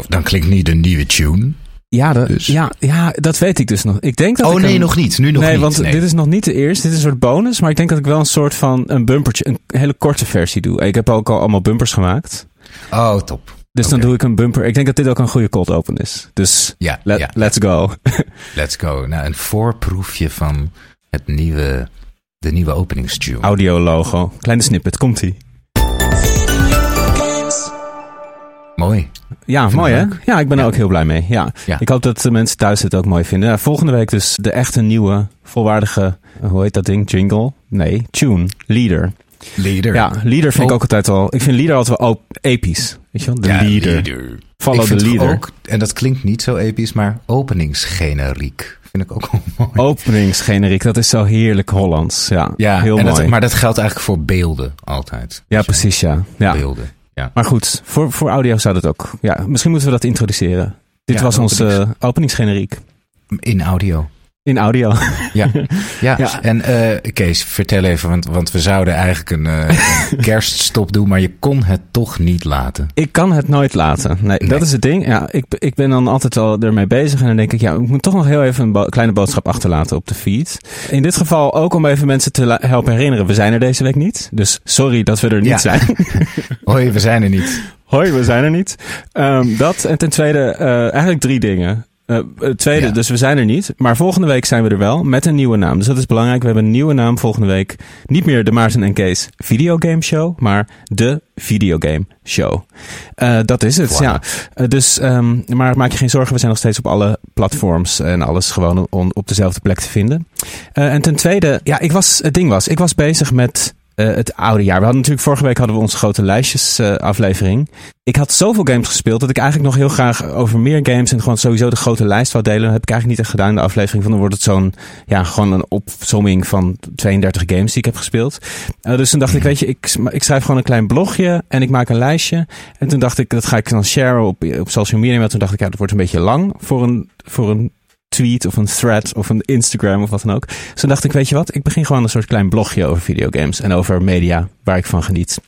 Of dan klinkt niet de nieuwe tune. Ja, de- Dus- ja, ja, dat weet ik dus nog. Ik denk dat Oh ik nee, een- nog niet. Nu nog nee, niet. want nee. dit is nog niet de eerste. Dit is een soort bonus. Maar ik denk dat ik wel een soort van een bumpertje, een hele korte versie doe. Ik heb ook al allemaal bumpers gemaakt. Oh, top. Dus dan doe ik een bumper. Ik denk dat dit ook een goede cold open is. Dus Ja, let- ja. let's go. Let's go. Nou, een voorproefje van het nieuwe, de nieuwe openingstune. Audio logo. Kleine snippet. Komt Mooi. Ja, Vind mooi hè? Ja, ik ben er ook heel blij mee. Ja. Ja. Ik hoop dat de mensen thuis het ook mooi vinden. Ja, volgende week dus de echte nieuwe, volwaardige, hoe heet dat ding? Jingle? Nee, tune. Leader. Leader. Ja, leader vind ik Oh. ook altijd wel. Ik vind leader altijd wel episch. Weet je wel? De Ja, leader. Follow ik the leader. Ook, en dat klinkt niet zo episch, maar openingsgeneriek vind ik ook wel mooi. Openingsgeneriek, dat is zo heerlijk Hollands. Ja, ja, heel mooi. dat, maar dat geldt eigenlijk voor beelden altijd. ja, precies ja. Beelden. Ja. Maar goed, voor, voor audio zou dat ook. Ja, misschien moeten we dat introduceren. Dit Ja, was onze openings- openingsgeneriek. In audio. In audio. Ja, ja. Ja. en eh, Kees, vertel even, want, want we zouden eigenlijk een, eh, een kerststop doen, maar je kon het toch niet laten. Ik kan het nooit laten. Nee, Nee. dat is het ding. Ja, ik, ik ben dan altijd al ermee bezig. En dan denk ik, ja, ik moet toch nog heel even een bo- kleine boodschap achterlaten op de feed. In dit geval ook om even mensen te helpen herinneren. We zijn er deze week niet. Dus sorry dat we er niet Ja. zijn. Hoi, we zijn er niet. Hoi, we zijn er niet. Ehm, dat en ten tweede, eh, eigenlijk drie dingen. Eh, het tweede, Ja. dus we zijn er niet. Maar volgende week zijn we er wel met een nieuwe naam. Dus dat is belangrijk. We hebben een nieuwe naam volgende week. Niet meer de Maarten en Kees Videogame Show, maar de Videogame Show. Eh, dat is het, ja. Eh, dus, ehm, maar maak je geen zorgen, we zijn nog steeds op alle platforms en alles gewoon on- op dezelfde plek te vinden. Eh, en ten tweede, ja, ik was, het ding was, ik was bezig met eh, het oude jaar. We hadden natuurlijk vorige week hadden we onze grote lijstjes eh, aflevering. Ik had zoveel games gespeeld dat ik eigenlijk nog heel graag over meer games en gewoon sowieso de grote lijst wou delen. Dat heb ik eigenlijk niet echt gedaan in de aflevering. Van dan wordt het zo'n, ja, gewoon een opzomming van 32 games die ik heb gespeeld. Eh, dus toen dacht ik, weet je, ik, ik schrijf gewoon een klein blogje en ik maak een lijstje. En toen dacht ik, dat ga ik dan sharen op, op social media. Maar toen dacht ik, ja, dat wordt een beetje lang voor een, voor een tweet of een thread of een Instagram of wat dan ook. Dus dacht ik, weet je wat, ik begin gewoon een soort klein blogje over videogames en over media waar ik van geniet.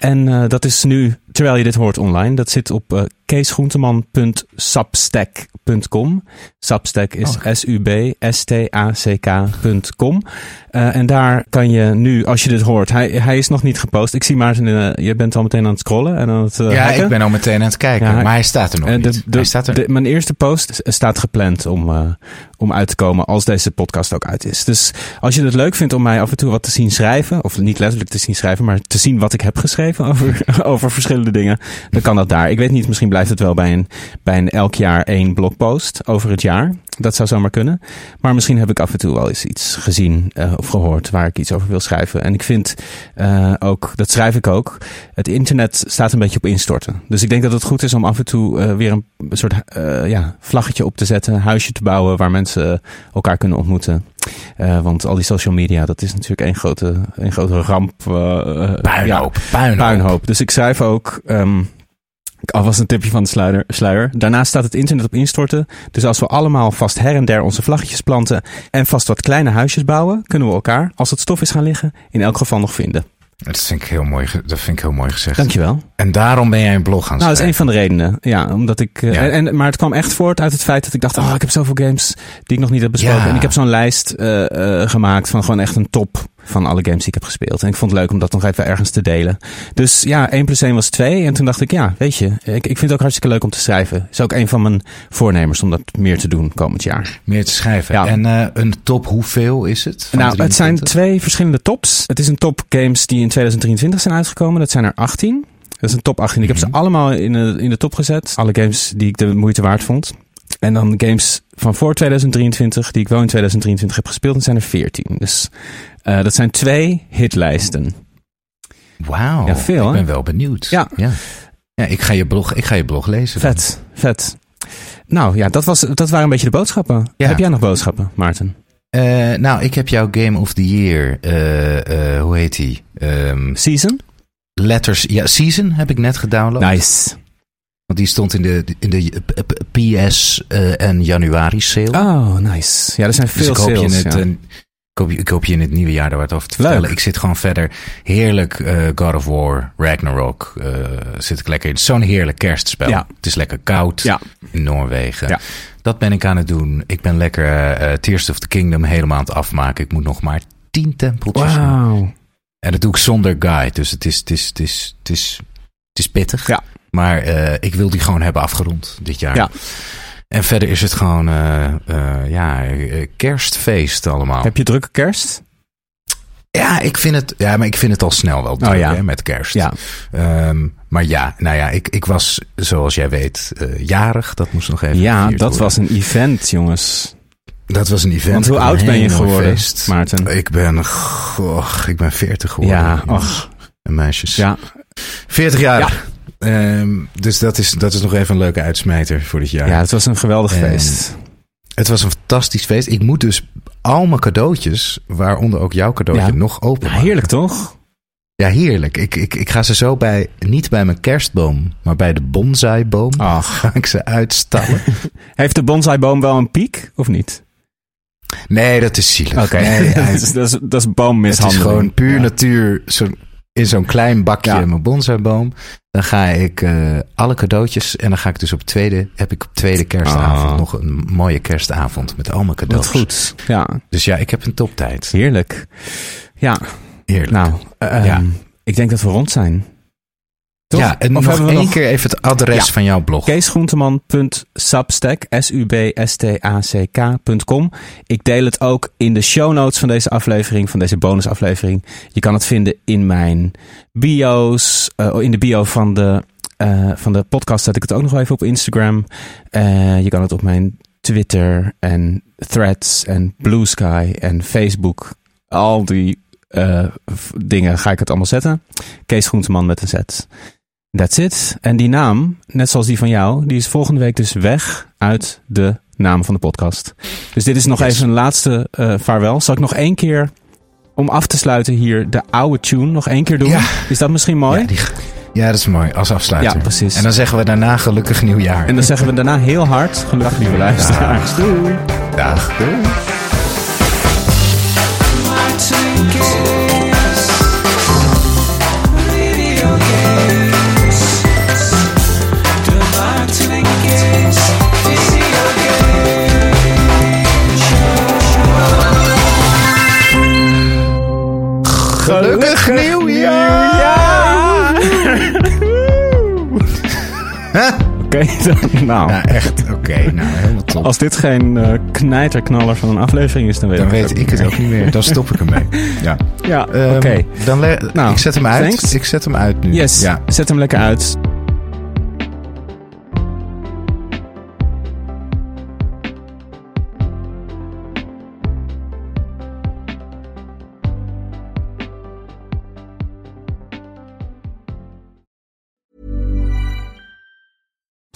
En eh, dat is nu, terwijl je dit hoort online, dat zit op eh keesgroenteman.substack.com. Substack is S-U-B-S-T-A-C-K.com. Eh, en daar kan je nu, als je dit hoort, hij, hij is nog niet gepost. Ik zie Maarten, eh, je bent al meteen aan het scrollen en aan het eh, ja, hacken. ik ben al meteen aan het kijken, Ja, maar hij staat er nog niet. de- de- hij staat er... de- mijn eerste post staat gepland om, om uit te komen als deze podcast ook uit is. Dus als je het leuk vindt om mij af en toe wat te zien schrijven, of niet letterlijk te zien schrijven, maar te zien wat ik heb geschreven over, over verschillende dingen, dan kan dat daar. Ik weet niet, misschien blijft het wel bij een, bij een elk jaar één blogpost over het jaar. Dat zou zomaar kunnen. Maar misschien heb ik af en toe wel eens iets gezien eh, of gehoord waar ik iets over wil schrijven. En ik vind eh, ook, dat schrijf ik ook, het internet staat een beetje op instorten. Dus ik denk dat het goed is om af en toe eh, weer een soort ja, vlaggetje op te zetten, een huisje te bouwen waar mensen elkaar kunnen ontmoeten. Want al die social media, dat is natuurlijk één grote, één grote ramp. Puinhoop, ja, puinhoop. puinhoop. Dus ik schrijf ook. ehm alvast een tipje van de sluier, sluier. Daarnaast staat het internet op instorten. Dus als we allemaal vast her en der onze vlaggetjes planten. en vast wat kleine huisjes bouwen. kunnen we elkaar, als het stof is gaan liggen. in elk geval nog vinden. Dat vind ik heel mooi, dat vind ik heel mooi gezegd. Dankjewel. En daarom ben jij een blog gaan Nou, dat is een van de redenen. Ja, omdat ik. eh, Ja. En, en- maar het kwam echt voort uit het feit dat ik dacht: oh, ik heb zoveel games die ik nog niet heb besproken. Ja. En ik heb zo'n lijst eh, eh, gemaakt van gewoon echt een top van alle games die ik heb gespeeld. En ik vond het leuk om dat nog even ergens te delen. Dus ja, 1 plus 1 was 2. En toen dacht ik, ja, weet je, ik, ik vind het ook hartstikke leuk om te schrijven. Is ook een van mijn voornemens om dat meer te doen komend jaar. Meer te schrijven. Ja. En eh, een top hoeveel is het? Nou, het zijn 23? twee verschillende tops. Het is een top games die in 2023 zijn uitgekomen. Dat zijn er 18. Dat is een top 18. Ik heb ze allemaal in de, in de top gezet. Alle games die ik de moeite waard vond. En dan games van voor 2023, die ik wel in 2023 heb gespeeld, dat zijn er 14. Dus eh, dat zijn twee hitlijsten. Wauw. Ja, veel, Ik ben wel benieuwd. Ja. ja. Ja, ik ga je blog, ik ga je blog lezen. dan. Vet, vet. Nou ja, dat, was, dat waren een beetje de boodschappen. Ja. Heb jij nog boodschappen, Maarten? Eh, nou, ik heb jouw Game of the Year. eh, hoe heet die? Ehm, Season? letters. Ja, Season heb ik net gedownload. Nice. Want die stond in de, in de p- p- PS eh, en januari sale. Oh, nice. Ja, er zijn dus veel je sales. het, ja. eh, ik, hoop, je- ik hoop je in het nieuwe jaar daar wat over te Leuk. vertellen. Ik zit gewoon verder. Heerlijk eh, God of War, Ragnarok. eh, zit ik lekker in. Zo'n heerlijk kerstspel. Ja. Het is lekker koud Ja. in Noorwegen. Ja. Dat ben ik aan het doen. Ik ben lekker eh, eh, Tears of the Kingdom helemaal aan het afmaken. Ik moet nog maar tien tempeltjes. Wauw. En dat doe ik zonder guide. Dus het is, het is, het is, het is, het is pittig. Ja. Maar eh, ik wil die gewoon hebben afgerond dit jaar. Ja. En verder is het gewoon eh, eh, ja, kerstfeest allemaal. Heb je drukke kerst? Ja, ik vind het, ja, maar ik vind het al snel wel druk Oh, ja. hè, met kerst. Ja. Ehm, maar ja, nou ja, ik, ik was, zoals jij weet, jarig. Dat moest nog even Ja, dat worden. was een event, jongens. Dat was een event. Want hoe oud ben je geworden, feest. Maarten? Ik ben, goh, ik ben 40 geworden. Ja, och. En meisjes. Ja, 40 jaar. Ehm, dus dat is, dat is nog even een leuke uitsmijter voor dit jaar. ja, het was een geweldig En- feest. Het was een fantastisch feest. Ik moet dus al mijn cadeautjes, waaronder ook jouw cadeautje, Ja. nog open. Ja, heerlijk toch? Ja, heerlijk. Ik, ik, ik ga ze zo bij, niet bij mijn kerstboom, maar bij de bonsaiboom. Ach. Ga ik ze uitstallen. Heeft de bonsaiboom wel een piek, of niet? Nee, dat is zielig. Oké, Nee, dat, is, dat, is, dat is het is boommishandeling. gewoon puur Ja. natuur. Zo, in zo'n klein bakje mijn bonsaiboom. Dan ga ik eh, alle cadeautjes. En dan ga ik dus op tweede, heb ik op tweede kerstavond Ah. nog een mooie kerstavond met al mijn Wat cadeaus. goed. Ja, Dus ja, ik heb een toptijd. heerlijk. Ja, Heerlijk. nou, eh, Ja. ehm, ik denk dat we rond zijn. Toch? Ja, en Of nog één nog- keer even het adres Ja. van jouw blog. keesgroenteman.substack, S-U-B-S-T-A-C-K.com. Ik deel het ook in de show notes van deze aflevering, van deze bonusaflevering. Je kan het vinden in mijn bio's, eh, in de bio van de, eh, van de podcast zet ik het ook nog even op Instagram. Eh, je kan het op mijn Twitter en Threads en Blue Sky en Facebook. Al die dingen ga ik het allemaal zetten. Kees Groenteman met een Z. That's it. En die naam, net zoals die van jou, die is volgende week dus weg uit de naam van de podcast. Dus dit is nog Yes. even een laatste eh, vaarwel. Zal ik nog één keer, om af te sluiten hier, de oude tune nog één keer doen? Ja. Is dat misschien mooi? Ja, die- ja, dat is mooi. Als afsluiter. Ja, precies. En dan zeggen we daarna gelukkig nieuwjaar. En dan zeggen we daarna heel hard, gelukkig lieve luisteraars. Doei. Dag. Doei. Oké, dan, nou. Ja, echt. Oké, nou helemaal top. Als dit geen eh, knijterknaller van een aflevering is, dan weet, Dan ik weet ik het ook niet meer. Dan stop ik ermee. Ja. Ja, Ehm, oké. Dan Nou, ik zet hem uit. thanks. Ik zet hem uit nu. Yes, Ja. zet hem lekker uit.